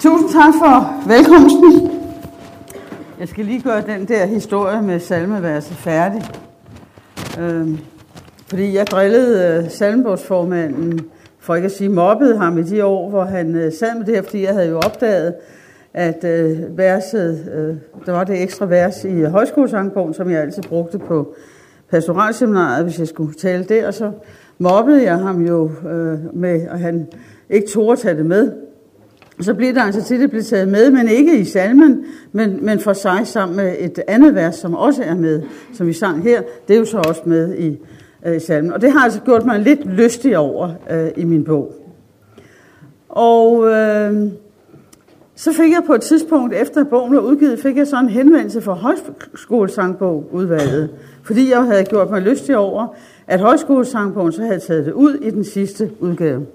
Tusind tak for velkomsten. Jeg skal lige gøre den der historie med salmeverset færdig. Øhm, fordi jeg drillede øh, salmebogsformanden, for ikke at sige mobbede ham i de år, hvor han øh, sad med det her, fordi jeg havde jo opdaget, at øh, verset, øh, der var det ekstra vers i højskolesangbogen, som jeg altid brugte på pastoralseminaret, hvis jeg skulle tale der, og så mobbede jeg ham jo øh, med, og han ikke tog at tage det med. Så bliver det altså til, det bliver taget med, men ikke i salmen, men, men for sig sammen med et andet vers, som også er med, som vi sang her. Det er jo så også med i, øh, i salmen. Og det har altså gjort mig lidt lystig over øh, i min bog. Og øh, så fik jeg på et tidspunkt, efter bogen var udgivet, fik jeg så en henvendelse fra højskolesangbogsudvalget, fordi jeg havde gjort mig lystig over, at højskolesangbogen så havde taget det ud i den sidste udgave.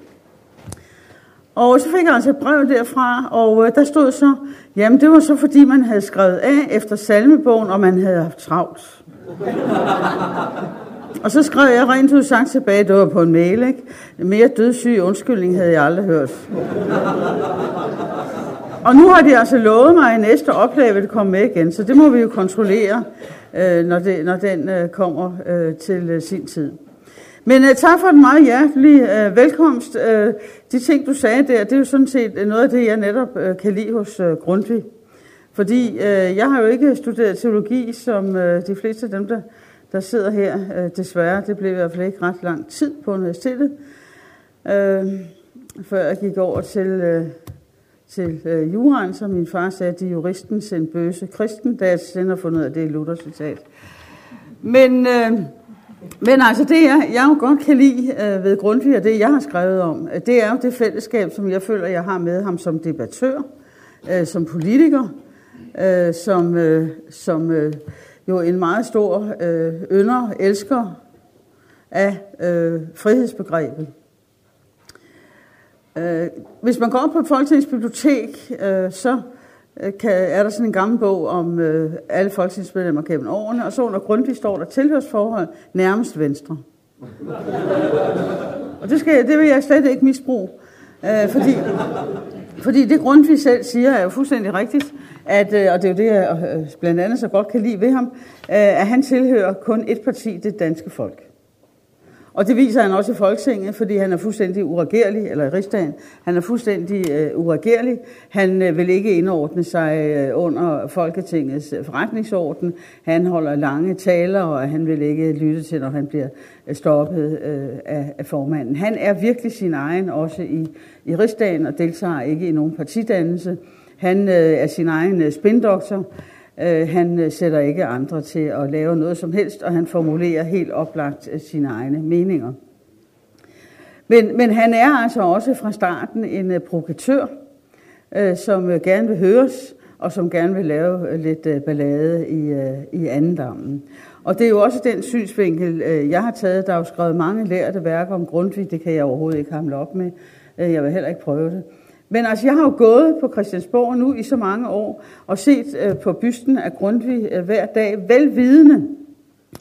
Og så fik jeg altså et brev derfra, og øh, der stod så, jamen det var så fordi man havde skrevet af efter salmebogen, og man havde haft travlt. og så skrev jeg rent ud sagt tilbage, det var på en mail, ikke? Mere dødssyg undskyldning havde jeg aldrig hørt. og nu har de altså lovet mig, at næste oplag vil komme med igen, så det må vi jo kontrollere, øh, når, det, når den øh, kommer øh, til øh, sin tid. Men uh, tak for den meget hjertelige uh, øh, velkomst. Uh, de ting, du sagde der, det er jo sådan set noget af det, jeg netop uh, kan lide hos uh, Grundtvig. Fordi uh, jeg har jo ikke studeret teologi, som uh, de fleste af dem, der, der sidder her, uh, desværre. Det blev i hvert fald ikke ret lang tid på universitetet, uh, før jeg gik over til, uh, til uh, juraen, som min far sagde, de juristen sendte bøse kristen, da jeg senere fundet ud af, det er Luthers citat. Men... Uh, men altså det, jeg, jeg jo godt kan lide øh, ved Grundtvig, og det jeg har skrevet om, øh, det er jo det fællesskab, som jeg føler, jeg har med ham som debattør, øh, som politiker, øh, som, øh, som øh, jo en meget stor øh, ynder, elsker af øh, frihedsbegrebet. Øh, hvis man går op på Folketingets bibliotek, øh, så Øh, kan, er der sådan en gammel bog om øh, alle folketingsmedlemmer gennem årene, og så under Grundtvig står der tilhørsforhold nærmest venstre. og det, skal, det vil jeg slet ikke misbruge, øh, fordi, fordi det Grundtvig selv siger er jo fuldstændig rigtigt, at, øh, og det er jo det, jeg øh, blandt andet så godt kan lide ved ham, øh, at han tilhører kun et parti, det danske folk. Og det viser han også i Folketinget, fordi han er fuldstændig uregerlig, eller i rigsdagen, han er fuldstændig øh, uregerlig. Han øh, vil ikke indordne sig øh, under Folketingets øh, forretningsorden. Han holder lange taler, og han vil ikke lytte til, når han bliver øh, stoppet øh, af, af formanden. Han er virkelig sin egen, også i, i rigsdagen, og deltager ikke i nogen partidannelse. Han øh, er sin egen øh, spindoktor. Øh, han øh, sætter ikke andre til at lave noget som helst, og han formulerer helt oplagt øh, sine egne meninger. Men, men han er altså også fra starten en uh, provokatør, uh, som uh, gerne vil høres, og som gerne vil lave lidt uh, ballade i, uh, i andendammen. Og det er jo også den synsvinkel, uh, jeg har taget. Der er jo skrevet mange lærte værker om Grundtvig, det kan jeg overhovedet ikke hamle op med. Uh, jeg vil heller ikke prøve det. Men altså, jeg har jo gået på Christiansborg nu i så mange år, og set øh, på bysten af Grundtvig øh, hver dag, velvidende,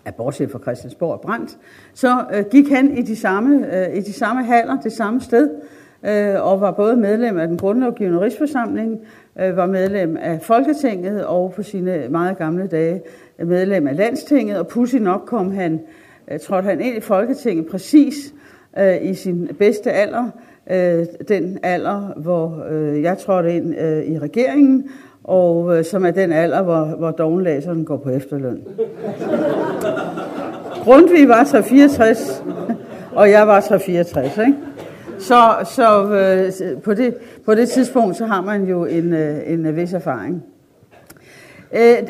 at bortset fra Christiansborg og Brandt, så øh, gik han i de samme, øh, i de samme haller, det samme sted, øh, og var både medlem af den grundlovgivende rigsforsamling, øh, var medlem af Folketinget, og på sine meget gamle dage medlem af Landstinget, og pudsigt nok kom han, øh, trådte han ind i Folketinget præcis øh, i sin bedste alder, øh, den alder, hvor øh, jeg trådte ind øh, i regeringen, og øh, som er den alder, hvor, hvor dogenlæseren går på efterløn. Grundtvig var 364, og jeg var 364, ikke? Så, så øh, på, det, på det tidspunkt, så har man jo en, øh, en vis erfaring. Øh,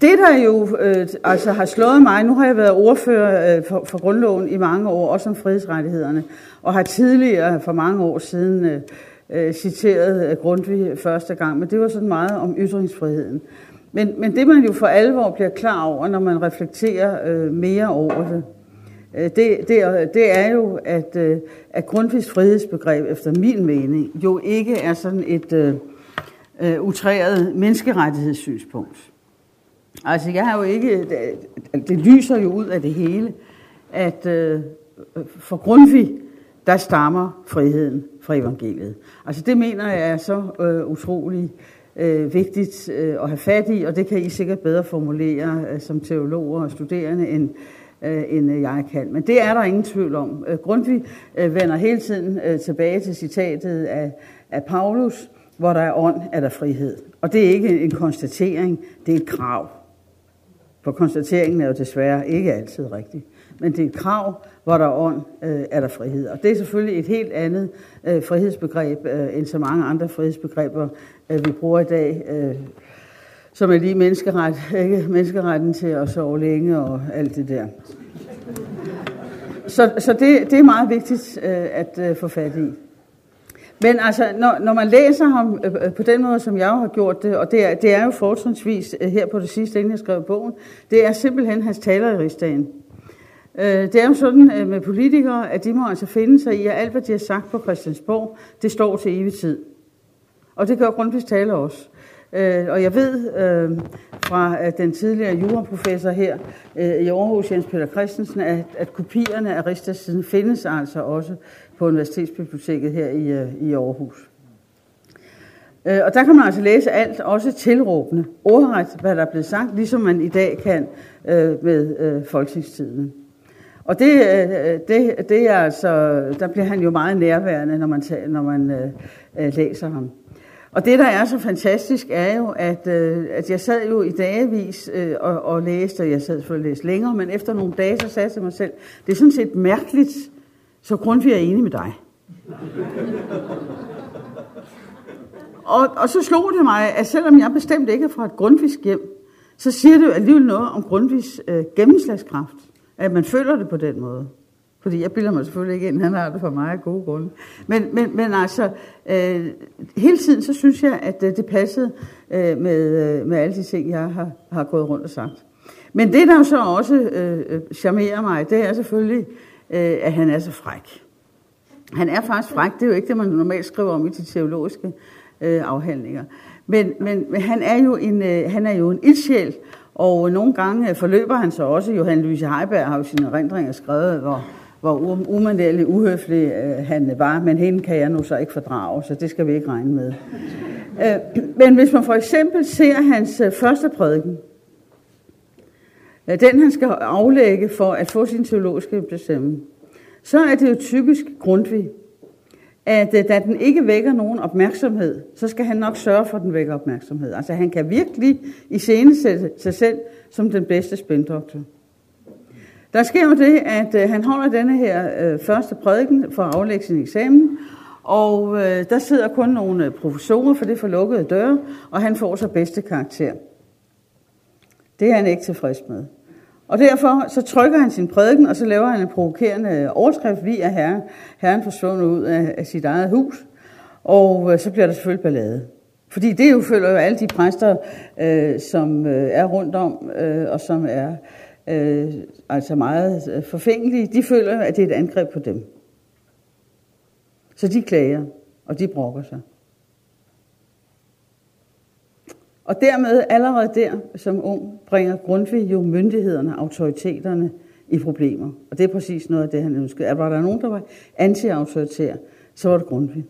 det, der jo øh, altså har slået mig, nu har jeg været ordfører øh, for, for grundloven i mange år, også om frihedsrettighederne, og har tidligere for mange år siden øh, øh citeret øh, Grundtvig første gang, men det var sådan meget om ytringsfriheden. Men, men det man jo for alvor bliver klar over, når man reflekterer øh, mere over det, øh, det, det, det er jo, at, øh, at Grundtvigs frihedsbegreb, efter min mening, jo ikke er sådan et øh, øh, utræret menneskerettighedssynspunkt. Altså, jeg har jo ikke... Det, det lyser jo ud af det hele, at øh, for Grundtvig, der stammer friheden fra evangeliet. Altså det mener jeg er så øh, utrolig øh, vigtigt øh, at have fat i, og det kan I sikkert bedre formulere øh, som teologer og studerende, end, øh, end jeg kan. Men det er der ingen tvivl om. Øh, Grundtvig øh, vender hele tiden øh, tilbage til citatet af, af Paulus, hvor der er ånd, er der frihed. Og det er ikke en konstatering, det er et krav. For konstateringen er jo desværre ikke altid rigtig. Men det er et krav, hvor der er ånd, øh, er der frihed. Og det er selvfølgelig et helt andet øh, frihedsbegreb, øh, end så mange andre frihedsbegreber, øh, vi bruger i dag. Øh, som er lige menneskeret, ikke? menneskeretten til at sove længe og alt det der. Så, så det, det er meget vigtigt øh, at øh, få fat i. Men altså, når, når man læser ham øh, øh på den måde, som jeg har gjort det, og det er, det er jo fortrinsvis øh, her på det sidste, inden jeg skrev bogen, det er simpelthen hans taler i rigsdagen. Øh, det er jo sådan øh, med politikere, at de må altså finde sig i, at alt, hvad de har sagt på Christiansborg, det står til evig tid. Og det gør Grundtvigs taler også. Øh, og jeg ved øh, fra at den tidligere juraprofessor her øh, i Aarhus, Jens Peter Christensen, at, at kopierne af Rigsdagssiden findes altså også på Universitetsbiblioteket her i, øh, i Aarhus. Øh, og der kan man altså læse alt, også tilråbende, ordret, hvad der er blevet sagt, ligesom man i dag kan øh, med øh, folketingstiden. Og det, øh, det, det er altså, der bliver han jo meget nærværende, når man, tager, når man øh, øh, læser ham. Og det, der er så fantastisk, er jo, at, øh, at jeg sad jo i dagevis øh, og, og læste, og jeg sad for at læse længere, men efter nogle dage, så sagde jeg til mig selv, det er sådan set mærkeligt, så Grundtvig er enig med dig. og, og så slog det mig, at selvom jeg bestemt ikke er fra et Grundtvigs hjem, så siger det jo alligevel noget om Grundtvigs øh, gennemslagskraft, at man føler det på den måde. Fordi jeg bilder mig selvfølgelig ikke ind, han har det for mig af gode grunde. Men, men, men altså, øh, hele tiden så synes jeg, at øh, det passede øh, med, øh, med alle de ting, jeg har, har gået rundt og sagt. Men det, der jo så også øh, øh, charmerer mig, det er selvfølgelig, øh, at han er så fræk. Han er faktisk fræk, det er jo ikke det, man normalt skriver om i de teologiske øh, afhandlinger. Men, men, men han er jo en, øh, han er jo en ildsjæl, og nogle gange øh, forløber han så også. Johan Louise Heiberg har jo sine erindringer skrevet, hvor hvor um, umandelig uhøflig øh, han var, men hende kan jeg nu så ikke fordrage, så det skal vi ikke regne med. Øh, men hvis man for eksempel ser hans øh, første prædiken, den han skal aflægge for at få sin teologiske bestemme, så er det jo typisk Grundtvig, at øh, da den ikke vækker nogen opmærksomhed, så skal han nok sørge for, at den vækker opmærksomhed. Altså han kan virkelig iscenesætte sig selv som den bedste spændoktor. Der sker jo det, at øh, han holder denne her øh, første prædiken for at aflægge sin eksamen, og øh, der sidder kun nogle professorer for det for lukkede døre, og han får så bedste karakter. Det er han ikke tilfreds med. Og derfor så trykker han sin prædiken, og så laver han en provokerende overskrift, vi er herren, herren forsvundet ud af, af sit eget hus, og øh, så bliver der selvfølgelig ballade. Fordi det jo følger jo alle de præster, øh, som øh, er rundt om, øh, og som er øh, altså meget øh, forfængelige, de føler, at det er et angreb på dem. Så de klager, og de brokker sig. Og dermed allerede der, som ung, bringer Grundtvig jo myndighederne, autoriteterne i problemer. Og det er præcis noget af det, han ønskede. At var der nogen, der var anti-autoritær, så var det Grundtvig.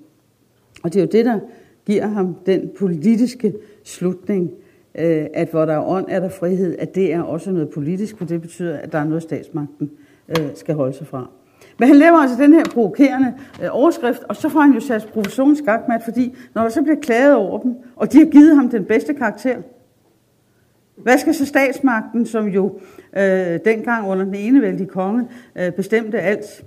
Og det er jo det, der giver ham den politiske slutning, øh, at hvor der er ånd, er der frihed, at det er også noget politisk, for det betyder, at der er noget, statsmagten øh, skal holde sig fra. Men han laver altså den her provokerende øh, overskrift, og så får han jo sat professionen skakmat, fordi når der så bliver klaget over dem, og de har givet ham den bedste karakter, hvad skal så statsmagten, som jo øh, dengang under den enevældige konge øh, bestemte alt,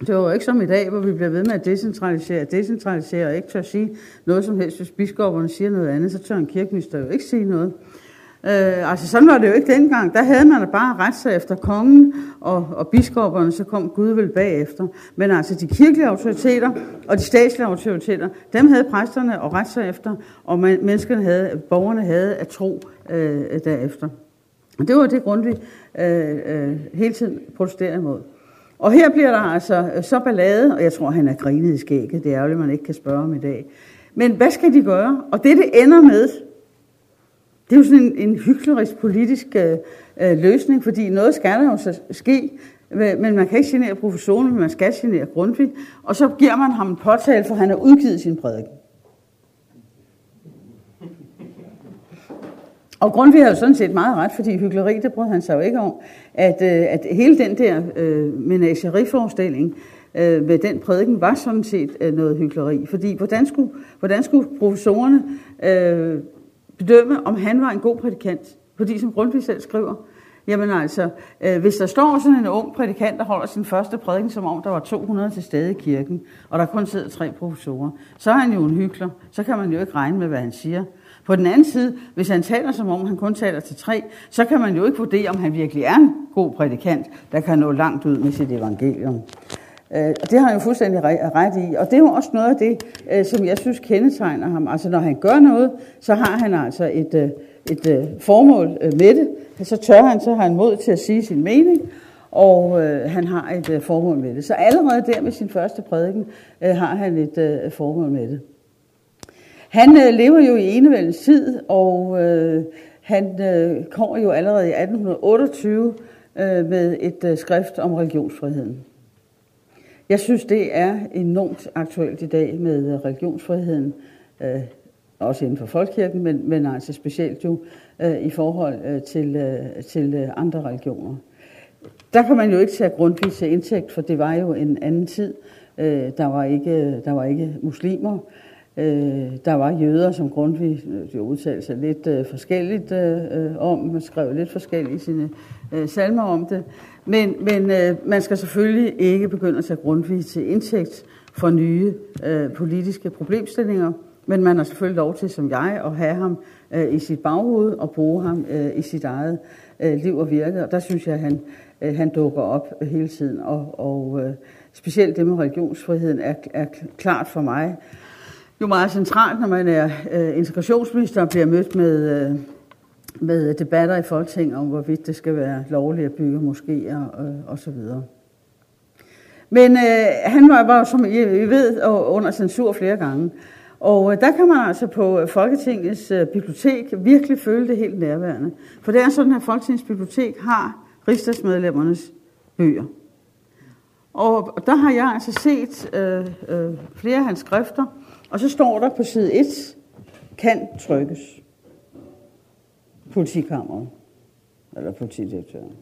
det var jo ikke som i dag, hvor vi bliver ved med at decentralisere, decentralisere og ikke tør sige noget som helst. Hvis biskopperne siger noget andet, så tør en kirkeminister jo ikke sige noget. Øh, altså sådan var det jo ikke dengang. Der havde man da bare ret sig efter kongen og, og biskopperne, så kom Gud vel bagefter. Men altså de kirkelige autoriteter og de statslige autoriteter, dem havde præsterne og ret sig efter, og man, menneskerne havde, borgerne havde at tro øh, derefter. Og det var det grund, vi øh, øh, hele tiden protesterede imod. Og her bliver der altså øh, så ballade, og jeg tror, han er grinet i skægget. Det er ærgerligt, man ikke kan spørge om i dag. Men hvad skal de gøre? Og det, det ender med, det er jo sådan en, en hyklerisk politisk øh, øh, løsning, fordi noget skal der jo så ske. men man kan ikke genere professionen, men man skal genere Grundtvig, og så giver man ham en påtale, for han har udgivet sin prædiken. Og Grundtvig har jo sådan set meget ret, fordi hyggeleri, det brød han sig jo ikke om, at, øh, at hele den der øh, menageriforestilling øh, med den prædiken var sådan set øh, noget hyggeleri. Fordi hvordan skulle, hvordan skulle professorerne øh, bedømme, om han var en god prædikant? Fordi som Grundtvig selv skriver, jamen altså, øh, hvis der står sådan en ung prædikant, der holder sin første prædiken, som om der var 200 til stede i kirken, og der kun sidder tre professorer, så er han jo en hyggelig. Så kan man jo ikke regne med, hvad han siger. På den anden side, hvis han taler som om han kun taler til tre, så kan man jo ikke vurdere, om han virkelig er en god prædikant, der kan nå langt ud med sit evangelium. Øh, og det har han jo fuldstændig ret i. Og det er jo også noget af det, øh, som jeg synes kendetegner ham. Altså når han gør noget, så har han altså et, øh, et øh, formål med det. Så tør han, så har han mod til at sige sin mening, og øh, han har et øh, formål med det. Så allerede der med sin første prædiken øh, har han et øh, formål med det. Han øh, lever jo i enevældens tid, og øh, han øh, kommer jo allerede i 1828 øh, med et øh, skrift om religionsfriheden. Jeg synes, det er enormt aktuelt i dag med øh, religionsfriheden, øh, også inden for folkekirken, men, men altså specielt jo øh, i forhold øh, til, øh, til øh, andre religioner. Der kan man jo ikke tage grundvis til indtægt, for det var jo en anden tid. Øh, der, var ikke, øh, der var ikke muslimer. Øh, der var jøder, som Grundtvig øh, jo udtalte sig lidt øh, forskelligt øh, om. Man skrev lidt forskelligt i sine øh, salmer om det. Men, men øh, man skal selvfølgelig ikke begynde at tage Grundtvig til indtægt for nye øh, politiske problemstillinger. Men man har selvfølgelig lov til, som jeg, at have ham øh, i sit baghoved og bruge ham øh, i sit eget øh, liv og virke. Og der synes jeg, at han, øh, han dukker op øh, hele tiden. Og, og øh, specielt det med religionsfriheden er, er klart for mig jo meget centralt, når man er øh, integrationsminister og bliver mødt med, øh, med debatter i Folketinget om, hvorvidt det skal være lovligt at bygge moskéer øh, og så videre. Men øh, han var, var, som I, I ved, under censur flere gange. Og øh, der kan man altså på øh, Folketingets øh, bibliotek virkelig føle det helt nærværende. For det er sådan, at Folketingets bibliotek har rigsdagsmedlemmernes bøger. Og der har jeg altså set øh, øh, flere af hans skrifter, og så står der på side 1, kan trykkes. Politikammeret. Eller politidirektøren.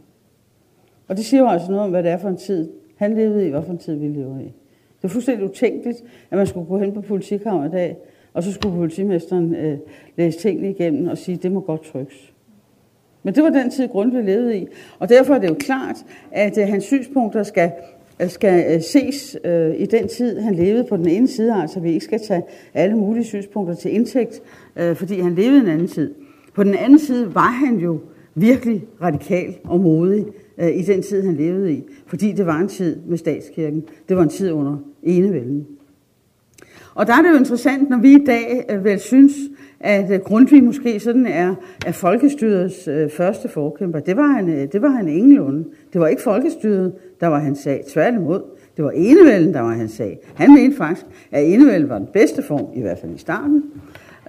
Og det siger jo altså noget om, hvad det er for en tid, han levede i, hvad for en tid vi lever i. Det er fuldstændig utænkeligt, at man skulle gå hen på politikammeret i dag, og så skulle politimesteren øh, læse tingene igennem og sige, det må godt trykkes. Men det var den tid, Grundtvig levede i. Og derfor er det jo klart, at øh, hans synspunkter skal skal øh, ses øh, i den tid, han levede på den ene side, altså vi ikke skal tage alle mulige synspunkter til indtægt, øh, fordi han levede en anden tid. På den anden side var han jo virkelig radikal og modig øh, i den tid, han levede i, fordi det var en tid med statskirken. Det var en tid under enevælden. Og der er det jo interessant, når vi i dag øh, vel synes, at øh, Grundtvig måske sådan er, er folkestyrets øh, første forkæmper. Det var, han, øh, det var han ingenlunde. Det var ikke folkestyret, der var hans sag. Tværtimod, det var enevælden, der var hans sag. Han mente faktisk, at enevælden var den bedste form, i hvert fald i starten,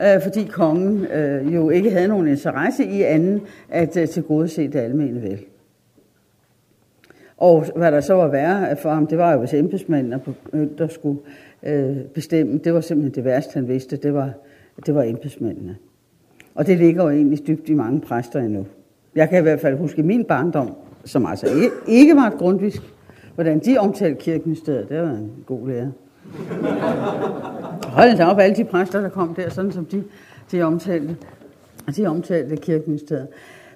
øh, fordi kongen øh, jo ikke havde nogen interesse i anden at øh, tilgodese det almene vel. Og hvad der så var værre for ham, det var jo, hvis embedsmændene der skulle øh, bestemme. Det var simpelthen det værste, han vidste. Det var, det var embedsmændene. Og det ligger jo egentlig dybt i mange præster endnu. Jeg kan i hvert fald huske min barndom, som altså ikke, var et grundvisk, hvordan de omtalte kirken i stedet. Det var en god lærer. Hold da op, alle de præster, der kom der, sådan som de, de omtalte, de omtalte kirkeministeriet.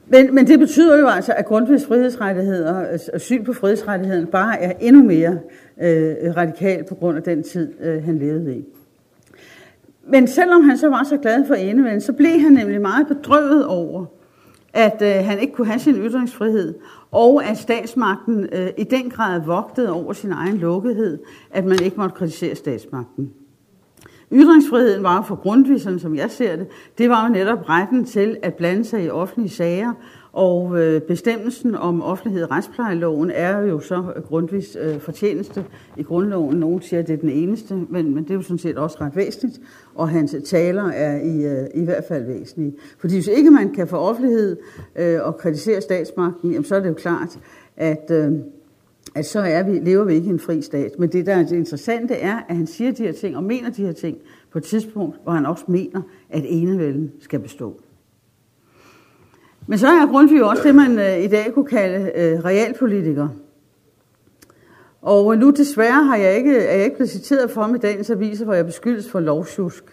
Men, men det betyder jo altså, at Grundtvigs frihedsrettigheder og syn på frihedsrettigheden bare er endnu mere øh, radikal på grund af den tid, øh, han levede i. Men selvom han så var så glad for enevælden, så blev han nemlig meget bedrøvet over, at øh, han ikke kunne have sin ytringsfrihed, og at statsmagten øh, i den grad vogtede over sin egen lukkethed, at man ikke måtte kritisere statsmagten. Ytringsfriheden var for Grundtvig, som jeg ser det, det var jo netop retten til at blande sig i offentlige sager, og øh, bestemmelsen om offentlighed i retsplejeloven er jo så grundvis øh, fortjeneste i grundloven. Nogle siger, at det er den eneste, men, men det er jo sådan set også ret væsentligt, og hans taler er i, øh, i hvert fald væsentlige. Fordi hvis ikke man kan få offentlighed øh, og kritisere statsmagten, jamen, så er det jo klart, at, øh, at så er vi, lever vi ikke i en fri stat. Men det, der er det interessante, er, at han siger de her ting og mener de her ting på et tidspunkt, hvor han også mener, at enevælden skal bestå. Men så er Grundtvig jo også det, man øh, i dag kunne kalde øh, realpolitiker. Og øh, nu desværre har jeg ikke, er jeg ikke blevet citeret for ham i dagens aviser, hvor jeg beskyldes for lovsjusk.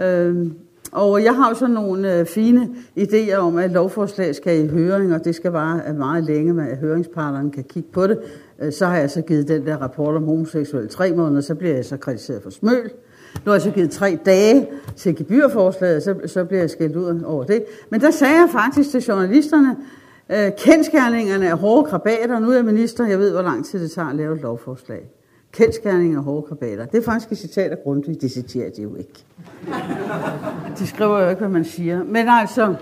Øh, og jeg har jo sådan nogle øh, fine idéer om, at lovforslag skal i høring, og det skal bare øh, meget længe, at høringsparterne kan kigge på det. Øh, så har jeg så givet den der rapport om homoseksuelle tre måneder, så bliver jeg så kritiseret for smøl. Nu har jeg så givet tre dage til gebyrforslaget, så, så bliver jeg skældt ud over det. Men der sagde jeg faktisk til journalisterne, øh, kendskærningerne er hårde krabater. Nu er jeg minister, jeg ved, hvor lang tid det tager at lave et lovforslag. Kendskærninger er hårde krabater. Det er faktisk et citat af Grundtvig, det citerer de jo ikke. De skriver jo ikke, hvad man siger. Men altså,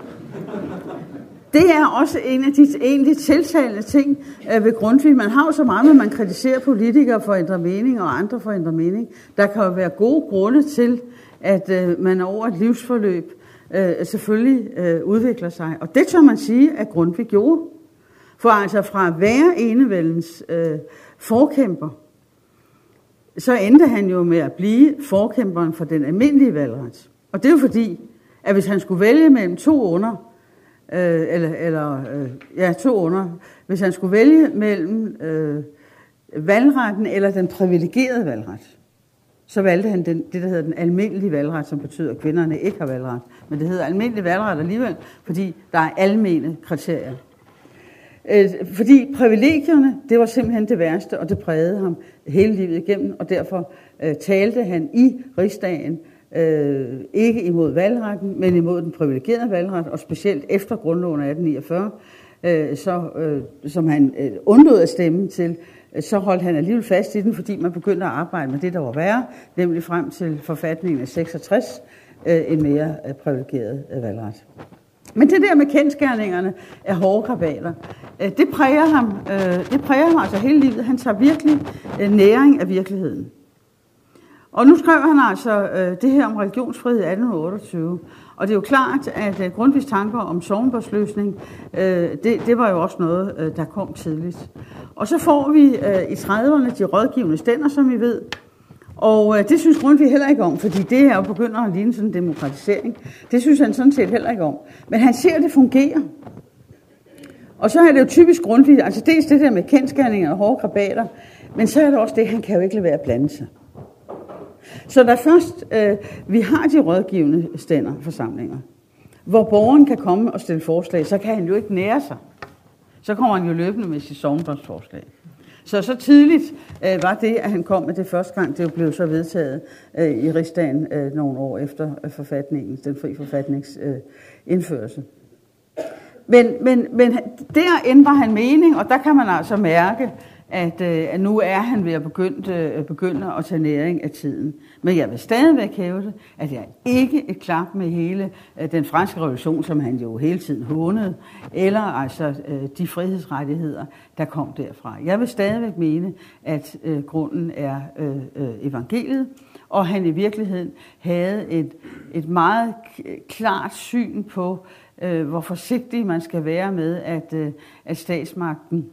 det er også en af de egentlig tiltalende ting øh, ved Grundtvig. Man har jo så meget, at man kritiserer politikere for at ændre mening og andre for at ændre mening. Der kan jo være gode grunde til, at øh, man over et livsforløb øh, selvfølgelig øh, udvikler sig. Og det tør man sige, at Grundtvig gjorde. For altså fra at være enevældens øh, forkæmper, så endte han jo med at blive forkæmperen for den almindelige valgret. Og det er jo fordi, at hvis han skulle vælge mellem to under, øh, eller, eller øh, ja, to under, hvis han skulle vælge mellem øh, valgretten eller den privilegerede valgret, så valgte han den, det, der hedder den almindelige valgret, som betyder, at kvinderne ikke har valgret. Men det hedder almindelig valgret alligevel, fordi der er almene kriterier. Øh, fordi privilegierne, det var simpelthen det værste, og det prægede ham hele livet igennem, og derfor øh, talte han i rigsdagen øh, ikke imod valgretten, men imod den privilegerede valgret, og specielt efter grundloven af 1849, øh, så, øh, som han øh, undlod at stemme til, øh, så holdt han alligevel fast i den, fordi man begyndte at arbejde med det, der var værre, nemlig frem til forfatningen af 66, øh, en mere øh, privilegeret øh, valgret. Men det der med kendskærningerne af hårde krabater, øh, det præger ham, øh, det præger ham altså hele livet. Han tager virkelig øh, næring af virkeligheden. Og nu skrev han altså øh, det her om religionsfrihed i 1828. Og det er jo klart, at øh, Grundtvigs tanker om sovnbørsløsning, øh, det, det var jo også noget, der kom tidligt. Og så får vi i 30'erne de rådgivende stænder, som vi ved, og øh, det synes Grundtvig heller ikke om, fordi det her begynder at ligne sådan en demokratisering. Det synes han sådan set heller ikke om. Men han ser, at det fungerer. Og så er det jo typisk Grundtvig, altså dels det der med kendskærninger og hårde krabater, men så er det også det, han kan jo ikke lade være at blande sig. Så da først øh, vi har de rådgivende stænder forsamlinger, hvor borgeren kan komme og stille forslag, så kan han jo ikke nære sig. Så kommer han jo løbende med sit sovnbåndsforslag. Så så tidligt øh, var det, at han kom med det første gang. Det blev så vedtaget øh, i rigsdagen øh, nogle år efter øh, forfatningen, den fri forfatnings øh, indførelse. Men, men, men der ændrer han mening, og der kan man altså mærke, at, øh, at nu er han ved at begynde, øh, begynde at tage næring af tiden. Men jeg vil stadigvæk hæve at jeg ikke er klap med hele øh, den franske revolution, som han jo hele tiden hånede, eller altså øh, de frihedsrettigheder, der kom derfra. Jeg vil stadigvæk mene, at øh, grunden er evangeliet, og han i virkeligheden havde et, et meget klart syn på, hvor forsigtig man skal være med, at, at statsmagten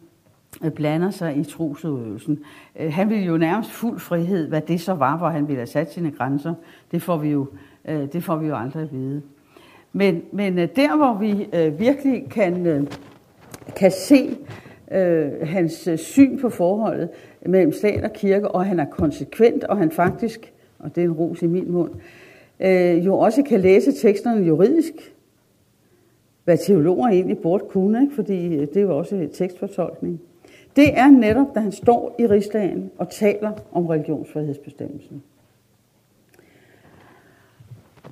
Øh, blander sig i trosudøvelsen. Øh, han ville jo nærmest fuld frihed, hvad det så var, hvor han ville have sat sine grænser. Det får vi jo, øh, det får vi jo aldrig at vide. Men, men der, hvor vi virkelig kan, kan se hans syn på forholdet mellem stat og kirke, og han er konsekvent, og han faktisk, og det er en ros i min mund, jo også kan læse teksterne juridisk, hvad teologer egentlig burde kunne, ikke? fordi det er jo også tekstfortolkning. Det er netop, da han står i rigsdagen og taler om religionsfrihedsbestemmelsen.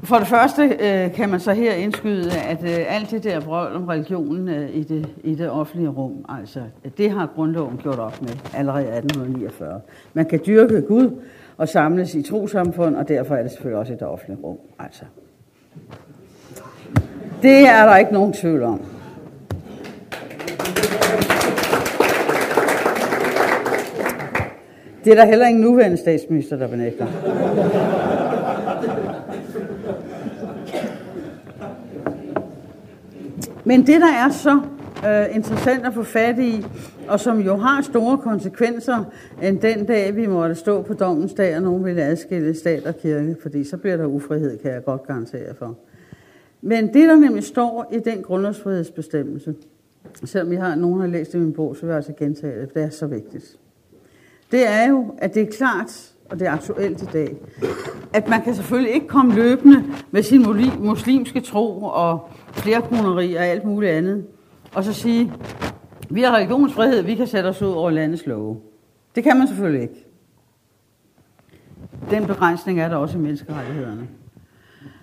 For det første øh, kan man så her indskyde, at øh, alt det der brøl om religionen øh, i, det, i det offentlige rum, altså det har grundloven gjort op med allerede 1849. Man kan dyrke Gud og samles i trosamfund, og derfor er det selvfølgelig også et offentligt rum. Altså. Det er der ikke nogen tvivl om. Det er der heller ingen nuværende statsminister, der benægter. Men det, der er så øh, interessant at få fat i, og som jo har store konsekvenser, end den dag, vi måtte stå på dommens dag, og nogen ville adskille stat og kirke, fordi så bliver der ufrihed, kan jeg godt garantere for. Men det, der nemlig står i den grundlovsfrihedsbestemmelse, selvom jeg har, nogen har læst det i min bog, så vil jeg altså gentage det, for det er så vigtigt. Det er jo, at det er klart, og det er aktuelt i dag, at man kan selvfølgelig ikke komme løbende med sin muslimske tro og flerkoneri og alt muligt andet, og så sige, vi har religionsfrihed, vi kan sætte os ud over landets love. Det kan man selvfølgelig ikke. Den begrænsning er der også i menneskerettighederne.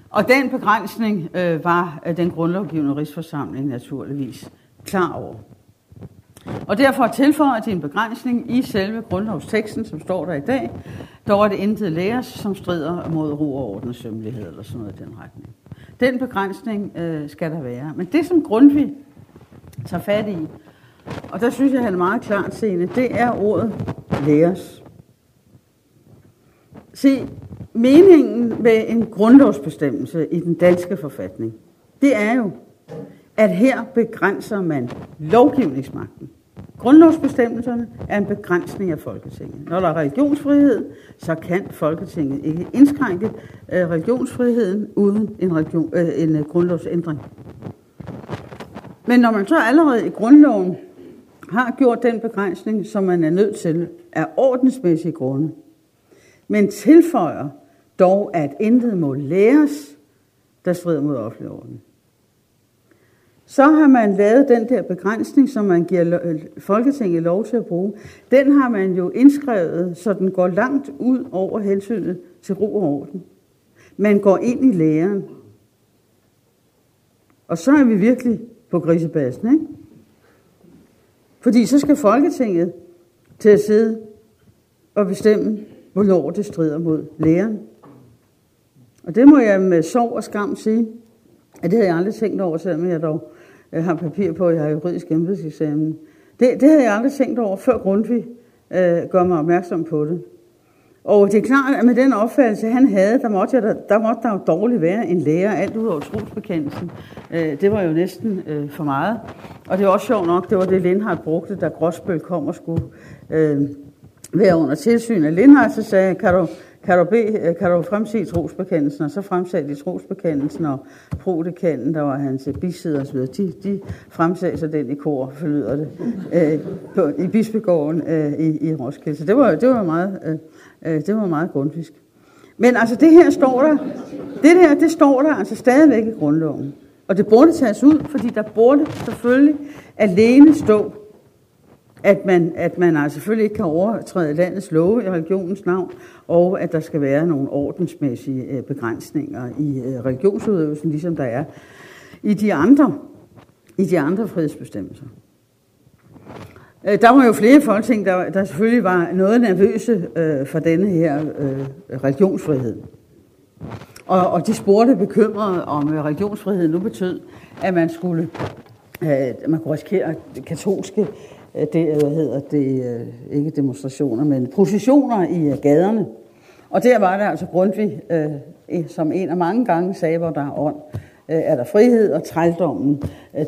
Og den begrænsning øh, var øh, den grundlovgivende rigsforsamling naturligvis klar over. Og derfor tilføjer de en begrænsning i selve grundlovsteksten, som står der i dag. Dog er det intet læres, som strider mod ro og orden og sømmelighed, eller sådan noget i den retning. Den begrænsning øh, skal der være. Men det, som Grundtvig tager fat i, og der synes jeg, han er meget klart seende, det er ordet læres. Se, meningen med en grundlovsbestemmelse i den danske forfatning, det er jo, at her begrænser man lovgivningsmagten. Grundlovsbestemmelserne er en begrænsning af Folketinget. Når der er religionsfrihed, så kan Folketinget ikke indskrænke øh, religionsfriheden uden en, religion, øh, en øh, grundlovsændring. Men når man så allerede i grundloven har gjort den begrænsning, som man er nødt til af ordensmæssige grunde, men tilføjer dog, at intet må læres, der strider mod offentlig orden. Så har man lavet den der begrænsning, som man giver øh, Folketinget lov til at bruge. Den har man jo indskrevet, så den går langt ud over hensynet til ro og orden. Man går ind i læren. Og så er vi virkelig på grisebassen, ikke? Fordi så skal Folketinget til at sidde og bestemme, hvornår det strider mod læren. Og det må jeg med sorg og skam sige, at det havde jeg aldrig tænkt over, selvom jeg dog øh, har papir på, at jeg har juridisk embedseksamen. Det, det havde jeg aldrig tænkt over, før Grundtvig øh, gør mig opmærksom på det. Og det er klart, at med den opfattelse, han havde, der måtte, jeg, der, der, måtte der jo dårligt være en lærer, alt ud over trosbekendelsen. Øh, det var jo næsten øh, for meget. Og det er også sjovt nok, det var det, Lindhardt brugte, da Gråsbøl kom og skulle øh, være under tilsyn af Lindhardt, så sagde kan du, kan du, bede, øh, kan du fremsige trosbekendelsen? Og så fremsagde de trosbekendelsen, og prodekanen, der var hans bisidder osv., de, de fremsagde så den i kor, forlyder det, øh, på, i bispegården øh, i, i Roskilde. Så det var, det var meget, øh, øh det var meget grundfisk. Men altså det her står der, det der, det står der altså stadigvæk i grundloven. Og det burde tages ud, fordi der burde selvfølgelig alene stå, at man, at man altså selvfølgelig ikke kan overtræde landets love i religionens navn, og at der skal være nogle ordensmæssige øh, begrænsninger i øh, religionsudøvelsen, ligesom der er i de andre, i de andre frihedsbestemmelser. Øh, der var jo flere folketing, der, der selvfølgelig var noget nervøse øh, for denne her øh, religionsfrihed. Og, og de spurgte bekymrede, om religionsfrihed nu betød, at man skulle øh, man kunne risikere katolske Øh, det, øh, hvad hedder det, øh, ikke demonstrationer, men processioner i gaderne. Og der var der altså Grundtvig, som en af mange gange sagde, hvor der er ånd, er der frihed, og trældommen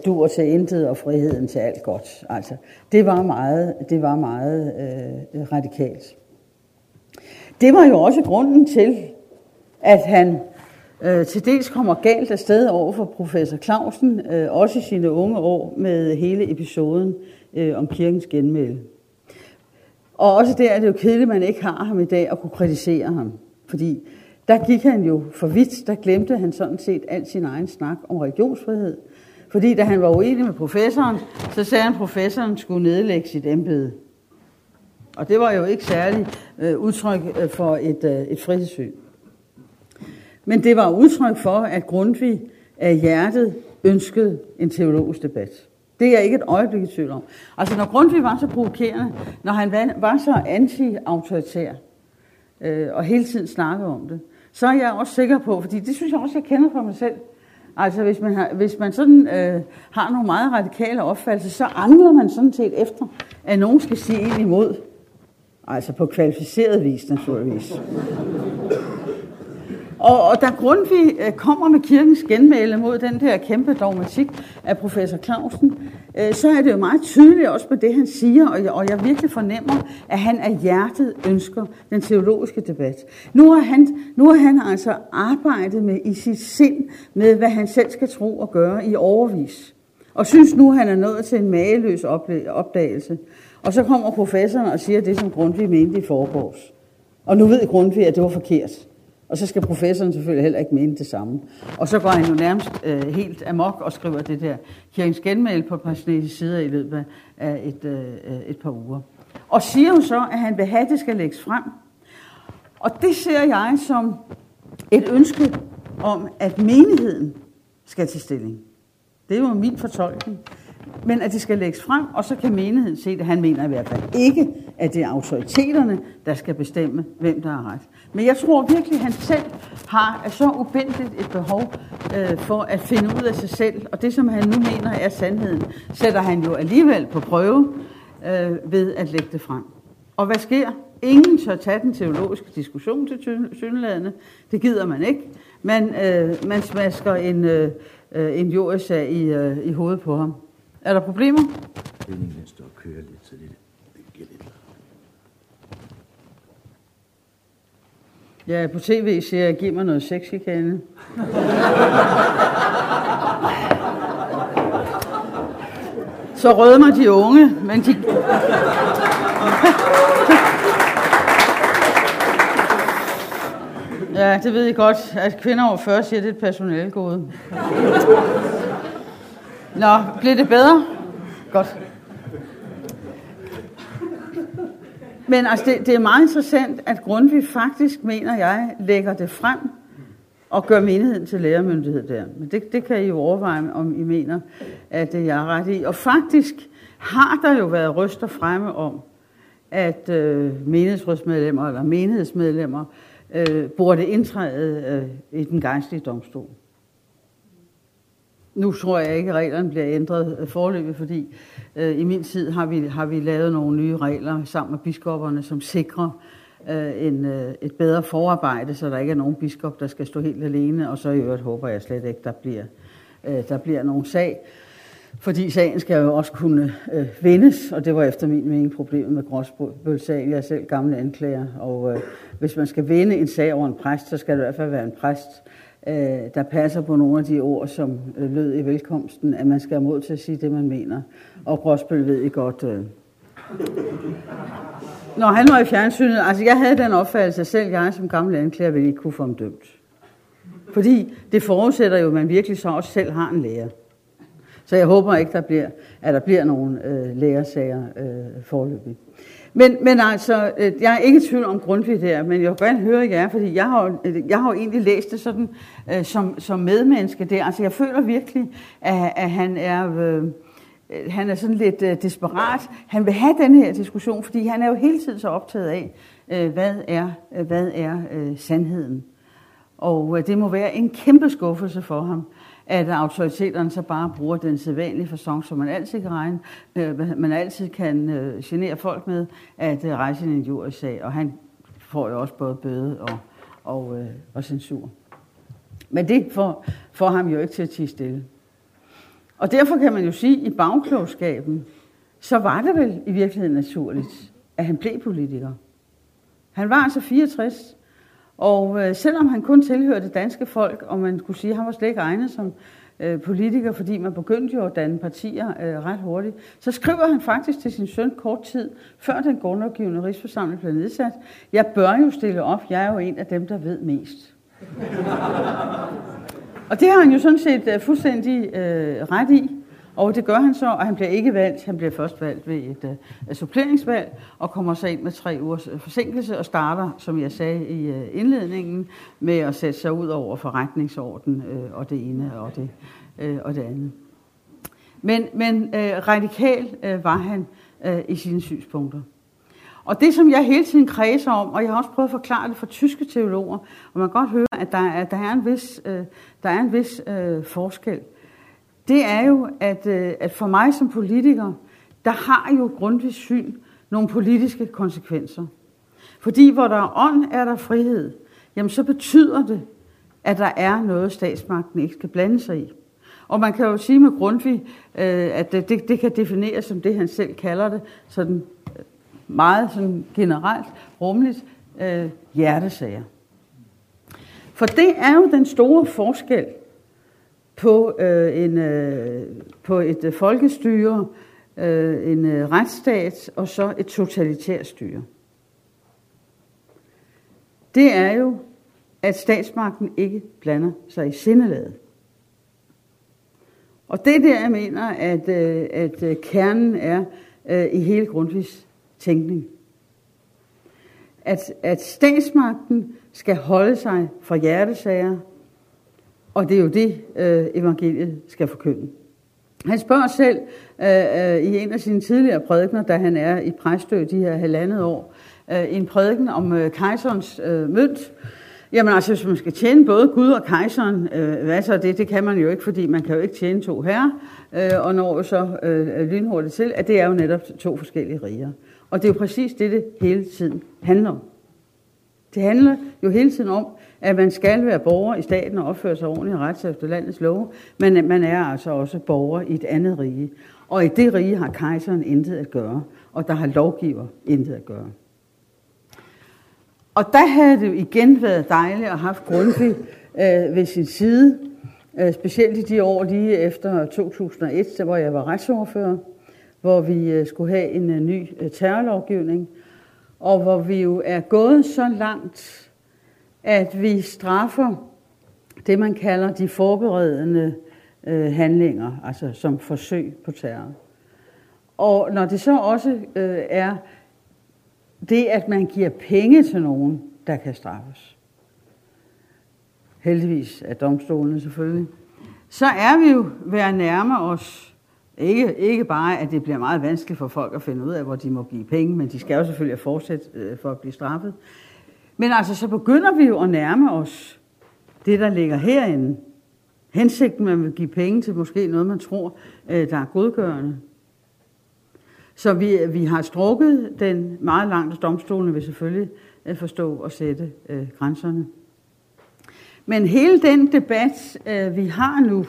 dur til intet, og friheden til alt godt. Altså, det var meget, det var meget øh, radikalt. Det var jo også grunden til, at han øh, til dels kommer galt afsted over for professor Clausen, øh, også i sine unge år med hele episoden øh, om kirkens genmæle. Og også der er det jo kedeligt, at man ikke har ham i dag at kunne kritisere ham. Fordi der gik han jo for vidt, der glemte han sådan set al sin egen snak om religionsfrihed. Fordi da han var uenig med professoren, så sagde han, at professoren skulle nedlægge sit embede. Og det var jo ikke særlig øh, udtryk øh, for et, øh, et frihedssyn. Men det var udtryk for, at Grundtvig af hjertet ønskede en teologisk debat. Det er jeg ikke et øjeblik i tvivl om. Altså når Grundtvig var så provokerende, når han var så anti-autoritær, øh, og hele tiden snakkede om det, så er jeg også sikker på, fordi det synes jeg også, jeg kender fra mig selv, Altså hvis man, har, hvis man sådan øh, har nogle meget radikale opfattelser, så angler man sådan set efter, at nogen skal sige en imod. Altså på kvalificeret vis naturligvis. Og, og da Grundtvig øh, kommer med kirkens genmæle mod den der kæmpe dogmatik af professor Clausen, øh, så er det jo meget tydeligt også på det, han siger, og jeg, og jeg virkelig fornemmer, at han af hjertet ønsker den teologiske debat. Nu har han, nu har han altså arbejdet med i sit sind med, hvad han selv skal tro og gøre i overvis. Og synes nu, han er nået til en mageløs opdagelse. Og så kommer professoren og siger det, som Grundtvig mente i forgårs. Og nu ved Grundtvig, at det var forkert. Og så skal professoren selvfølgelig heller ikke mene det samme. Og så går han jo nærmest øh, helt amok og skriver det der kirkens genmæl på et par sider i løbet af et, øh, et par uger. Og siger jo så, at han vil have, at det skal lægges frem. Og det ser jeg som et ønske om, at menigheden skal til stilling. Det er jo min fortolkning men at det skal lægges frem, og så kan menigheden se det. Han mener i hvert fald ikke, at det er autoriteterne, der skal bestemme, hvem der har ret. Men jeg tror virkelig, at han selv har så ubendeligt et behov øh, for at finde ud af sig selv, og det, som han nu mener er sandheden, sætter han jo alligevel på prøve øh, ved at lægge det frem. Og hvad sker? Ingen tør tage den teologiske diskussion til synlædende. Det gider man ikke. Man, øh, man smasker en, øh, øh en jordsag i, øh, i hovedet på ham. Er der problemer? Spændingen den står og kører lidt, så det, det giver lidt Ja, på tv siger jeg, giv mig noget sexchikane. Så rødmer de unge, men de... Ja, det ved I godt, at kvinder over 40 siger, det er et personalegode. Nå, bliver det bedre? Godt. Men altså, det, det er meget interessant, at Grundtvig faktisk, mener jeg, lægger det frem og gør menigheden til lærermyndighed der. Men det, det kan I jo overveje, om I mener, at øh, jeg er ret i. Og faktisk har der jo været ryster fremme om, at øh, menighedsrådsmedlemmer eller menighedsmedlemmer øh, burde indtræde øh, i den gejstlige domstol. Nu tror jeg ikke, at reglerne bliver ændret øh, forløbet, fordi øh, i min tid har vi, har vi lavet nogle nye regler sammen med biskopperne, som sikrer øh, en, øh, et bedre forarbejde, så der ikke er nogen biskop, der skal stå helt alene, og så i øvrigt håber jeg slet ikke, der bliver, øh, der bliver nogen sag. Fordi sagen skal jo også kunne øh, vendes, og det var efter min mening problemet med Gråsbøl-sagen. Jeg er selv gamle anklager, og øh, hvis man skal vende en sag over en præst, så skal det i hvert fald være en præst, øh, Øh, der passer på nogle af de ord, som øh, lød i velkomsten, at man skal have mod til at sige det, man mener. Og Brosbøl ved I godt. Øh. Når han var i fjernsynet, altså jeg havde den opfattelse, at selv jeg som gammel anklager ville ikke kunne få ham dømt. Fordi det forudsætter jo, at man virkelig så også selv har en lærer. Så jeg håber ikke, der bliver, at der bliver nogle øh, lærersager øh, forløbig. Men, men altså, øh, jeg er ikke i tvivl om Grundtvig der, men jeg vil gerne høre jer, fordi jeg har, øh, jeg har jo egentlig læst det sådan øh, som, som medmenneske der. Altså, jeg føler virkelig, at, at han er... Øh, øh, han er sådan lidt øh, desperat. Han vil have den her diskussion, fordi han er jo hele tiden så optaget af, øh, hvad er, øh, hvad er øh, sandheden. Og øh, det må være en kæmpe skuffelse for ham, at autoriteterne så bare bruger den sædvanlige fasong, som man altid kan regne, øh, man altid kan øh, genere folk med, at øh, rejse en injuriesag, og han får jo også både bøde og, og, øh, og censur. Men det får, får ham jo ikke til at tige stille. Og derfor kan man jo sige, at i bagklogskaben, så var det vel i virkeligheden naturligt, at han blev politiker. Han var altså 64, og øh, selvom han kun tilhørte det danske folk, og man kunne sige, at han var slet ikke egnet som øh, politiker, fordi man begyndte jo at danne partier øh, ret hurtigt, så skriver han faktisk til sin søn kort tid, før den grundlovgivende rigsforsamling blev nedsat, jeg bør jo stille op, jeg er jo en af dem, der ved mest. og det har han jo sådan set øh, fuldstændig øh, ret i. Og det gør han så, og han bliver ikke valgt. Han bliver først valgt ved et uh, suppleringsvalg, og kommer så ind med tre ugers øh, forsinkelse, og starter, som jeg sagde i uh, indledningen, med at sætte sig ud over forretningsorden, uh, og det ene og det, uh, og det andet. Men, men uh, radikal uh, var han uh, i sine synspunkter. Og det, som jeg hele tiden kredser om, og jeg har også prøvet at forklare det for tyske teologer, og man kan godt høre, at der er, der er en vis, øh, der er en vis øh, forskel det er jo, at, øh, at for mig som politiker, der har jo grundvis syn nogle politiske konsekvenser. Fordi hvor der er ånd, er der frihed. Jamen så betyder det, at der er noget, statsmagten ikke skal blande sig i. Og man kan jo sige med Grundtvig, øh, at det, det kan defineres som det, han selv kalder det, sådan øh, meget sådan generelt, rummeligt, hjertesager. For det er jo den store forskel på, øh, en, øh, på et øh, folkestyre, øh, en øh, retsstat og så et totalitært styre. Det er jo, at statsmagten ikke blander sig i sindelaget. Og det der, jeg mener, at, øh, at øh, kernen er øh, i hele Grundtvigs tænkning. At, at statsmagten skal holde sig fra hjertesager, og det er jo det, øh, evangeliet skal forkynde. Han spørger selv øh, øh i en af sine tidligere prædikner, da han er i præstø de her halvandet år, øh, en prædiken om øh, kejserens øh, mønt, Jamen altså, hvis man skal tjene både Gud og kejseren, øh, hvad så det? Det kan man jo ikke, fordi man kan jo ikke tjene to herrer, øh, og når så øh, øh, lynhurtigt til, at det er jo netop to forskellige riger. Og det er jo præcis det, det hele tiden handler om. Det handler jo hele tiden om, at man skal være borger i staten og opføre sig ordentligt og ret efter landets love, men man er altså også borger i et andet rige. Og i det rige har kejseren intet at gøre, og der har lovgiver intet at gøre. Og der havde det igen været dejligt at have Grundtvig øh, ved sin side, øh, specielt i de år lige efter 2001, der hvor jeg var retsordfører, hvor vi øh, skulle have en øh, ny øh, terrorlovgivning, og hvor vi jo er gået så langt, at vi straffer det, man kalder de forberedende øh, handlinger, altså som forsøg på terror. Og når det så også øh, er det, at man giver penge til nogen, der kan straffes, heldigvis af domstolene selvfølgelig, så er vi jo ved at nærme os, ikke, ikke bare, at det bliver meget vanskeligt for folk at finde ud af, hvor de må give penge, men de skal jo selvfølgelig fortsætte øh, for at blive straffet. Men altså, så begynder vi jo at nærme os det, der ligger herinde. Hensigten, man vil give penge til måske noget, man tror, øh, der er godgørende. Så vi, vi har strukket den meget langt, domstolene vil selvfølgelig øh, forstå og sætte øh, grænserne. Men hele den debat, øh, vi har nu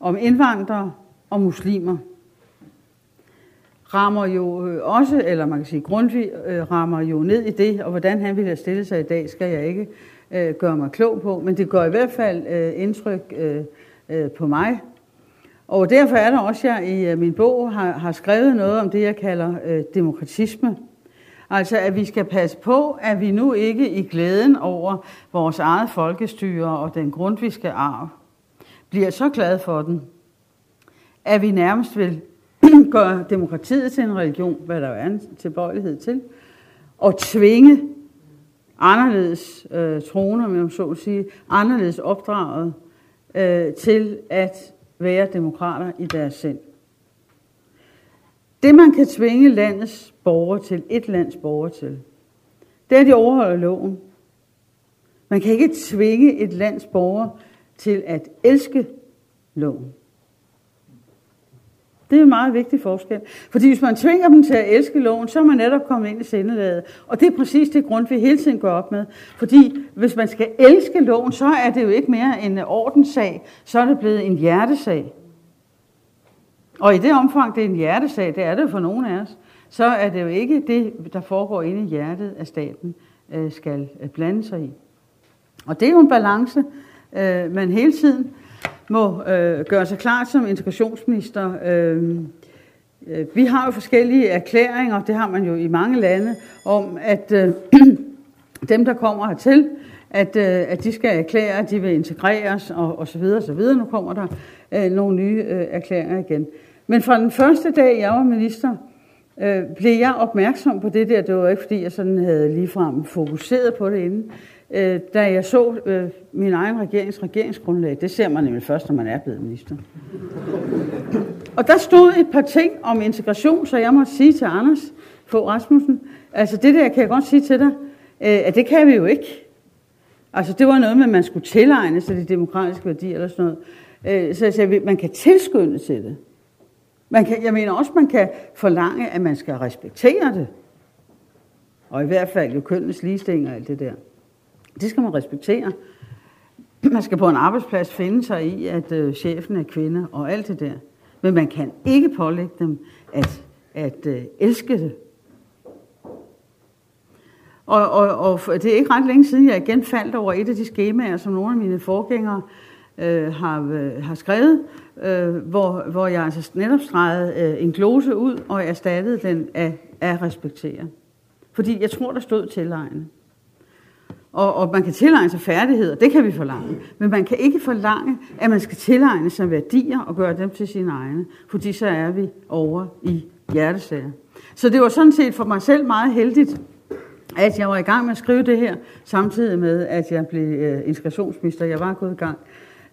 om indvandrere og muslimer, rammer jo øh, også, eller man kan sige Grundtvig øh, rammer jo ned i det, og hvordan han ville have stillet sig i dag, skal jeg ikke øh, gøre mig klog på, men det gør i hvert fald øh, indtryk øh, øh, på mig. Og derfor er der også, jeg i øh, min bog har, har skrevet noget om det, jeg kalder øh, demokratisme. Altså, at vi skal passe på, at vi nu ikke i glæden over vores eget folkestyre og den grundviske arv, bliver så glade for den, at vi nærmest vil gøre demokratiet til en religion, hvad der er en tilbøjelighed til, og tvinge anderledes øh, troner, om så at sige, anderledes opdraget øh, til at være demokrater i deres sind. Det man kan tvinge landets borgere til, et lands borgere til, det er, at de overholder loven. Man kan ikke tvinge et lands borgere til at elske loven. Det er en meget vigtig forskel. Fordi hvis man tvinger dem til at elske loven, så er man netop kommet ind i sindelaget. Og det er præcis det grund, vi hele tiden går op med. Fordi hvis man skal elske loven, så er det jo ikke mere en ordenssag, så er det blevet en hjertesag. Og i det omfang, det er en hjertesag, det er det for nogen af os, så er det jo ikke det, der foregår inde i hjertet at staten, øh, skal øh, blande sig i. Og det er jo en balance, øh, man hele tiden må øh, gøre sig klart som integrationsminister. Øhm, øh, vi har jo forskellige erklæringer, det har man jo i mange lande, om at øh, dem, der kommer hertil, at, øh, at de skal erklære, at de vil integreres og, og så videre, og så videre. Nu kommer der øh, nogle nye øh, erklæringer igen. Men fra den første dag, jeg var minister, øh, blev jeg opmærksom på det der. Det var ikke, fordi jeg sådan havde ligefrem fokuseret på det inden øh, da jeg så øh, min egen regerings regeringsgrundlag, det ser man nemlig først, når man er blevet minister. Og der stod et par ting om integration, så jeg måtte sige til Anders få Rasmussen, altså det der kan jeg godt sige til dig, øh, at det kan vi jo ikke. Altså det var noget med, at man skulle tilegne sig de demokratiske værdier eller sådan noget. Øh, så jeg sagde, man kan tilskynde til det. Man kan, jeg mener også, man kan forlange, at man skal respektere det. Og i hvert fald jo kønnes ligestilling og alt det der. Det skal man respektere. man skal på en arbejdsplads finde sig i, at øh, chefen er kvinde og alt det der. Men man kan ikke pålægge dem at, at øh, elske det. Og, og, og det er ikke ret længe siden, jeg igen faldt over et af de skemaer, som nogle af mine forgængere øh, har, øh, har skrevet, øh, hvor, hvor jeg altså netop stregede øh, en glose ud og erstattede den af, af respektere. Fordi jeg tror, der stod tilegne. Og, og man kan tilegne sig færdigheder, det kan vi forlange. Men man kan ikke forlange, at man skal tilegne sig værdier og gøre dem til sine egne. Fordi så er vi over i hjertesager. Så det var sådan set for mig selv meget heldigt, at jeg var i gang med at skrive det her, samtidig med, at jeg blev øh, integrationsminister. Jeg var gået i gang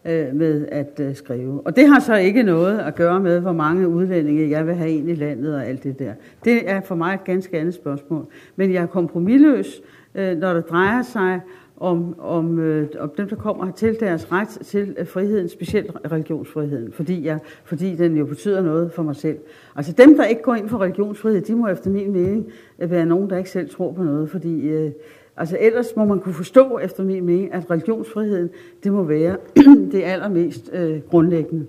øh, med at øh, skrive. Og det har så ikke noget at gøre med, hvor mange udlændinge jeg vil have ind i landet og alt det der. Det er for mig et ganske andet spørgsmål. Men jeg er kompromilløs, øh, når det drejer sig om, om, øh, om dem, der kommer til deres ret til øh, friheden, specielt religionsfriheden, fordi, jeg, fordi den jo betyder noget for mig selv. Altså dem, der ikke går ind for religionsfrihed, de må efter min mening øh, være nogen, der ikke selv tror på noget, fordi øh, altså ellers må man kunne forstå efter min mening, at religionsfriheden, det må være det allermest øh, grundlæggende.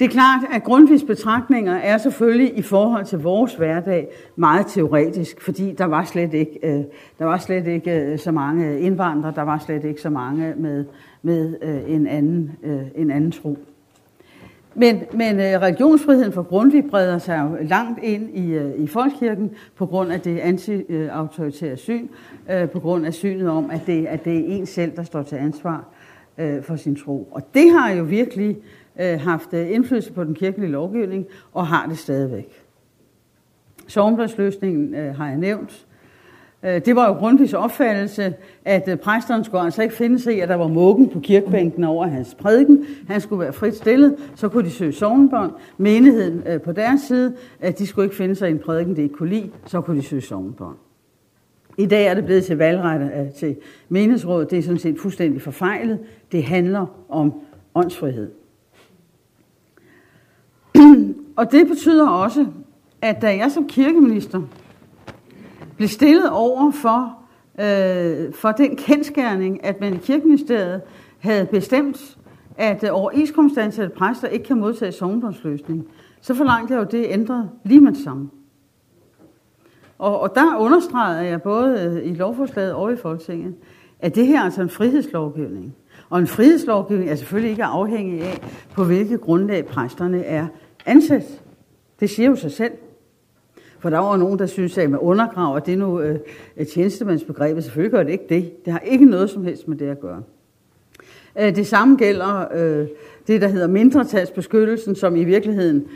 Det er klart, at Grundtvigs betragtninger er selvfølgelig i forhold til vores hverdag meget teoretisk, fordi der var slet ikke, øh, der var slet ikke øh, så mange indvandrere, der var slet ikke så mange med, med øh, en, anden, en anden tro. Men, men religionsfriheden for Grundtvig breder sig jo langt ind i, i folkekirken på grund af det anti-autoritære syn, på grund af synet om, at det, at det er en selv, der står til ansvar for sin tro. Og det har jo virkelig øh, Øh, haft øh, indflydelse på den kirkelige lovgivning, og har det stadigvæk. Sovnbladsløsningen øh, har jeg nævnt. Øh, det var jo Grundtvigs opfattelse, at øh, præsteren skulle altså ikke finde sig i, at der var mukken på kirkebænken over hans prædiken. Han skulle være frit stillet, så kunne de søge sovnbånd. Menigheden øh, på deres side, at de skulle ikke finde sig i en prædiken, det ikke kunne lide, så kunne de søge sovnbånd. I dag er det blevet til valgret øh, til menighedsrådet. Det er sådan set fuldstændig forfejlet. Det handler om åndsfrihed. Og det betyder også, at da jeg som kirkeminister blev stillet over for, øh, for den kendskærning, at man i kirkeministeriet havde bestemt, at øh, overenskomstansatte præster ikke kan modtage sovnbåndsløsning, så forlangte jeg jo det ændret lige med det samme. Og, og der understregede jeg både øh, i lovforslaget og i Folketinget, at det her er altså en frihedslovgivning. Og en frihedslovgivning er selvfølgelig ikke afhængig af, på hvilket grundlag præsterne er ansat. Det siger jo sig selv. For der var nogen, der synes, at man undergraver det nu øh, tjenestemandsbegrebet. Selvfølgelig gør det ikke det. Det har ikke noget som helst med det at gøre. Øh, det samme gælder øh, det, der hedder mindretalsbeskyttelsen, som i virkeligheden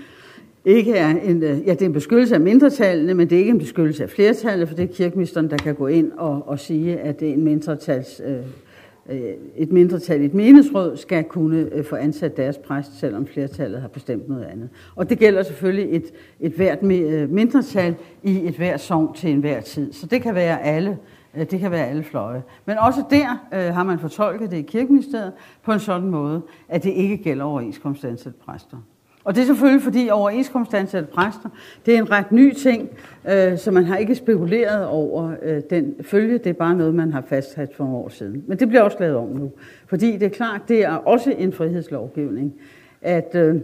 ikke er en, øh, ja, det er en beskyttelse af mindretallene, men det er ikke en beskyttelse af flertallet, for det er kirkeministeren, der kan gå ind og, og sige, at det er en mindretals Øh, Øh, et mindretal i et menighedsråd skal kunne øh, få ansat deres præst, selvom flertallet har bestemt noget andet. Og det gælder selvfølgelig et, et hvert øh, mindretal i et hvert sovn til enhver tid. Så det kan være alle, det kan være alle fløje. Men også der øh, har man fortolket det i kirkeministeriet på en sådan måde, at det ikke gælder overenskomstansatte præster. Og det er selvfølgelig, fordi overenskomstansatte præster, det er en ret ny ting, øh, så man har ikke spekuleret over øh, den følge. Det er bare noget, man har fastsat for nogle år siden. Men det bliver også lavet om nu. Fordi det er klart, det er også en frihedslovgivning, at, øh,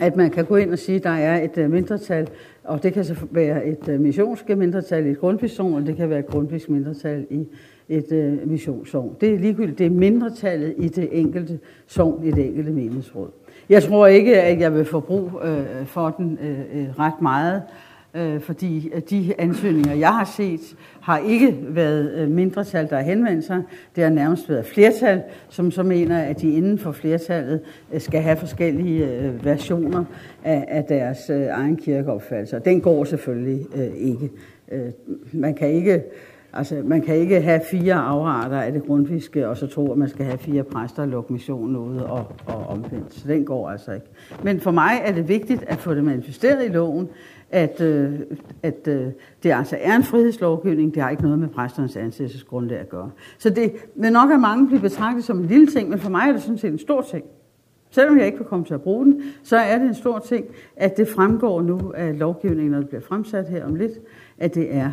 at man kan gå ind og sige, at der er et øh, mindretal, og det kan så være et øh, missionske mindretal i et grundvision, og det kan være et grundvisk mindretal i et øh, missionssovn. Det er ligegyldigt, det er mindretallet i det enkelte sogn, i det enkelte menighedsråd. Jeg tror ikke, at jeg vil få brug øh, for den øh, øh ret meget, øh, fordi øh, de ansøgninger, jeg har set, har ikke været øh, mindretal, der har henvendt sig. Det har nærmest været flertal, som så mener, at de inden for flertallet øh, skal have forskellige øh, versioner af, af deres øh, egen kirkeopfattelse. Den går selvfølgelig øh, ikke. Øh, man kan ikke Altså, man kan ikke have fire afarter af det grundviske, og så tro, at man skal have fire præster og lukke missionen ud og, og omvendt. Så den går altså ikke. Men for mig er det vigtigt at få det manifesteret i loven, at, øh, at øh, det altså er en frihedslovgivning. Det har ikke noget med præsternes ansættelsesgrundlag at gøre. Så det vil nok af mange blive betragtet som en lille ting, men for mig er det sådan set en stor ting. Selvom jeg ikke vil komme til at bruge den, så er det en stor ting, at det fremgår nu af lovgivningen, når det bliver fremsat her om lidt, at det er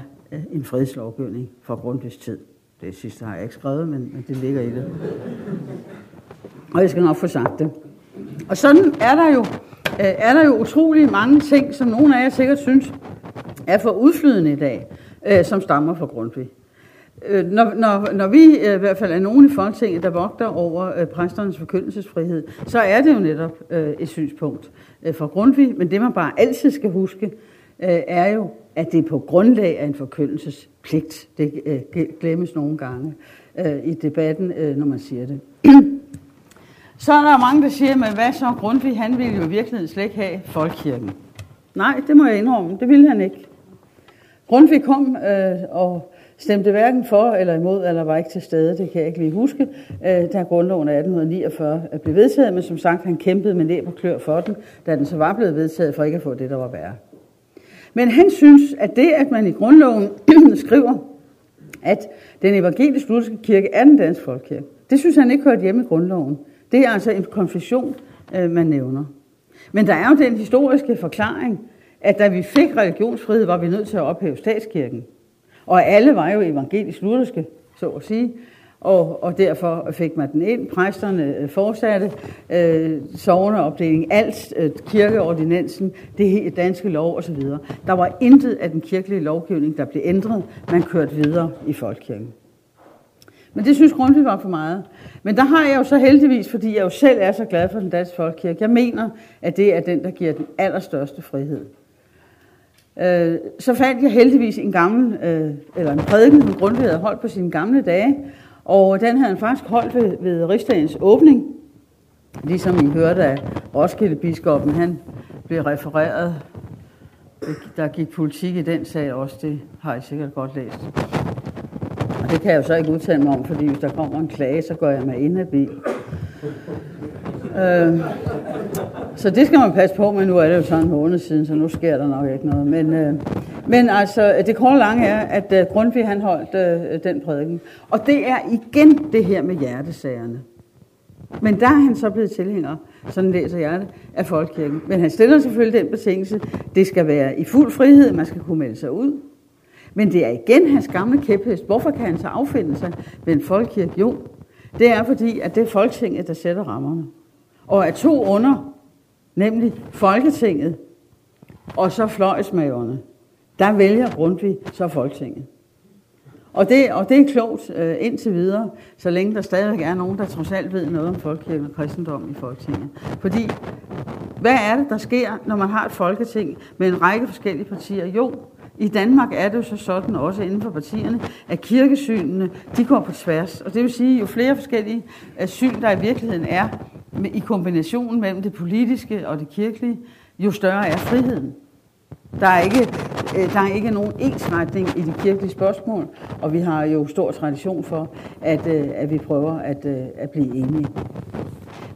en fredslovgivning for Grundtvigs tid. Det sidste har jeg ikke skrevet, men, men det ligger i det. Og jeg skal nok få sagt det. Og sådan er der jo, øh, er der jo utrolig mange ting, som nogle af jer sikkert synes er for udflydende i dag, øh, som stammer fra Grundtvig. Øh, når, når, når vi i hvert fald er nogen i Folketinget, der vogter over præsternes forkyndelsesfrihed, så er det jo netop et synspunkt fra Grundtvig. Men det man bare altid skal huske, er jo, at det er på grundlag af en forkyndelsespligt. Det øh, glemmes nogle gange øh, i debatten, øh, når man siger det. så er der mange, der siger, men hvad så Grundtvig, han ville jo i virkeligheden slet ikke have folkekirken. Nej, det må jeg indrømme, det ville han ikke. Grundtvig kom øh, og stemte hverken for eller imod, eller var ikke til stede, det kan jeg ikke lige huske, øh, da grundloven af 1849 øh, blev vedtaget, men som sagt, han kæmpede med næb og klør for den, da den så var blevet vedtaget, for ikke at få det, der var værre. Men han synes, at det, at man i grundloven skriver, at den evangelisk-lutherske kirke er den danske folkekirke, det synes han ikke hørt hjemme i grundloven. Det er altså en konfession, øh, man nævner. Men der er jo den historiske forklaring, at da vi fik religionsfrihed, var vi nødt til at ophæve statskirken. Og alle var jo evangelisk-lutherske, så at sige. Og, og derfor fik man den ind. Præsterne øh, fortsatte øh, sovneopdelingen, alt øh, kirkeordinansen, det danske lov osv. Der var intet af den kirkelige lovgivning, der blev ændret. Man kørte videre i folkekirken. Men det synes Grundtvig var for meget. Men der har jeg jo så heldigvis, fordi jeg jo selv er så glad for den danske folkekirke, jeg mener, at det er den, der giver den allerstørste frihed. Øh, så fandt jeg heldigvis en gammel, øh, eller en prædiken, som Grundtvig havde holdt på sine gamle dage, og den havde han faktisk holdt ved, ved rigsdagens åbning, ligesom I hørte af Roskilde-biskoppen, han blev refereret. Der gik politik i den sag også, det har I sikkert godt læst. Og det kan jeg jo så ikke udtale mig om, fordi hvis der kommer en klage, så går jeg med inhabil. Øh, så det skal man passe på med. Nu er det jo sådan en måned siden, så nu sker der nok ikke noget. Men, øh, men altså, det korte lange er, at øh, Grundtvig han holdt øh, den prædiken. Og det er igen det her med hjertesagerne. Men der er han så blevet tilhænger, sådan læser jeg det, af folkekirken. Men han stiller selvfølgelig den betingelse, det skal være i fuld frihed, man skal kunne melde sig ud. Men det er igen hans gamle kæphest. Hvorfor kan han så affinde sig ved en folkekirke? Jo, det er fordi, at det er Folketinget, der sætter rammerne. Og er to under, nemlig Folketinget og så fløjsmagerne, der vælger Grundtvig så Folketinget. Og det, og det er klogt øh, indtil videre, så længe der stadig er nogen, der trods alt ved noget om folkekirken og kristendom i Folketinget. Fordi, hvad er det, der sker, når man har et folketing med en række forskellige partier? Jo, i Danmark er det jo så sådan, også inden for partierne, at kirkesynene, de går på tværs. Og det vil sige, jo flere forskellige øh, syn, der i virkeligheden er, i kombinationen mellem det politiske og det kirkelige, jo større er friheden. Der er ikke, Øh, der er ikke nogen ensretning i de kirkelige spørgsmål, og vi har jo stor tradition for, at, øh, at vi prøver at, øh, at blive enige.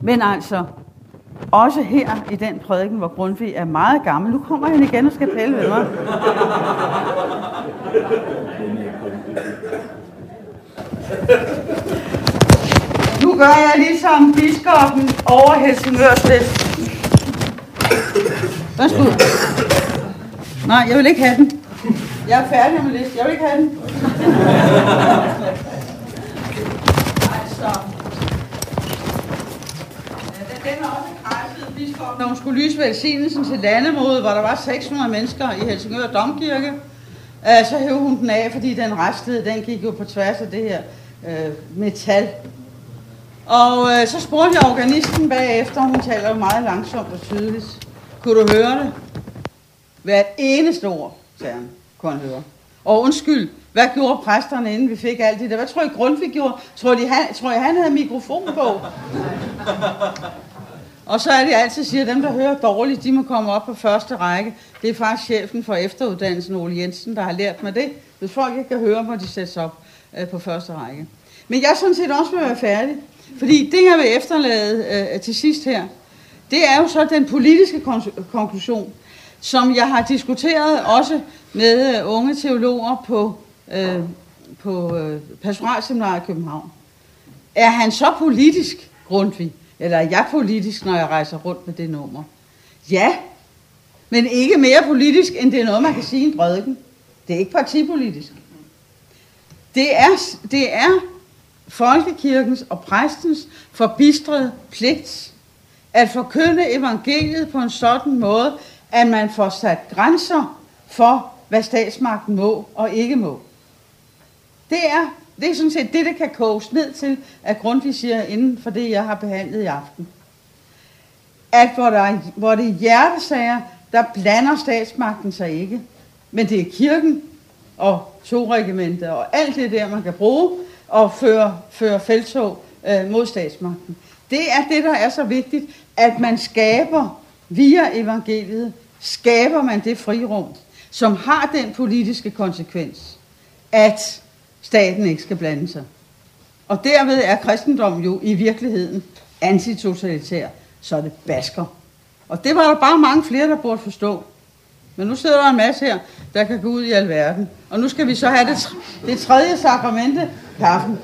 Men altså, også her i den prædiken, hvor Grundtvig er meget gammel. Nu kommer han igen og skal pæle ved mig. Nu gør jeg ligesom biskoppen over Helsingør Stift. Værsgo. Nej, jeg vil ikke have den. Jeg er færdig med listen. Jeg vil ikke have den. når hun skulle lyse velsignelsen til landemodet, hvor der var 600 mennesker i Helsingør Domkirke, øh, så hævde hun den af, fordi den restede, den gik jo på tværs af det her øh, metal. Og øh, så spurgte jeg organisten bagefter, hun taler jo meget langsomt og tydeligt. Kunne du høre det? Hvert eneste ord, sagde han, kunne han høre. Og undskyld, hvad gjorde præsterne, inden vi fik alt det der? Hvad tror I Grundtvig gjorde? Tror, I, han, tror I, han havde mikrofon på? Og så er det, altid siger, at dem, der hører dårligt, de må komme op på første række. Det er faktisk chefen for efteruddannelsen, Ole Jensen, der har lært mig det. Hvis folk ikke kan høre, må de sættes op øh, på første række. Men jeg er sådan set også ved at være færdig. Fordi det, jeg vil efterlade øh, til sidst her, det er jo så den politiske konklusion, som jeg har diskuteret også med øh, unge teologer på, øh, på øh, pastoralseminaret i København. Er han så politisk, Grundtvig? Eller er jeg politisk, når jeg rejser rundt med det nummer? Ja, men ikke mere politisk, end det er noget, man kan sige i en prædiken. Det er ikke partipolitisk. Det er, det er folkekirkens og præstens forbistrede pligt at forkynde evangeliet på en sådan måde, at man får sat grænser for, hvad statsmagten må og ikke må. Det er, det er sådan set det, det kan koges ned til, at Grundtvig siger inden for det, jeg har behandlet i aften. At hvor, der, hvor det er hjertesager, der blander statsmagten sig ikke. Men det er kirken og togregimentet og alt det der, man kan bruge og føre, føre feltog øh, mod statsmagten. Det er det, der er så vigtigt, at man skaber via evangeliet, skaber man det frirum, som har den politiske konsekvens, at staten ikke skal blande sig. Og derved er kristendommen jo i virkeligheden antitotalitær, så det basker. Og det var der bare mange flere, der burde forstå. Men nu sidder der en masse her, der kan gå ud i alverden. Og nu skal vi så have det, det tredje sakramente, kaffen.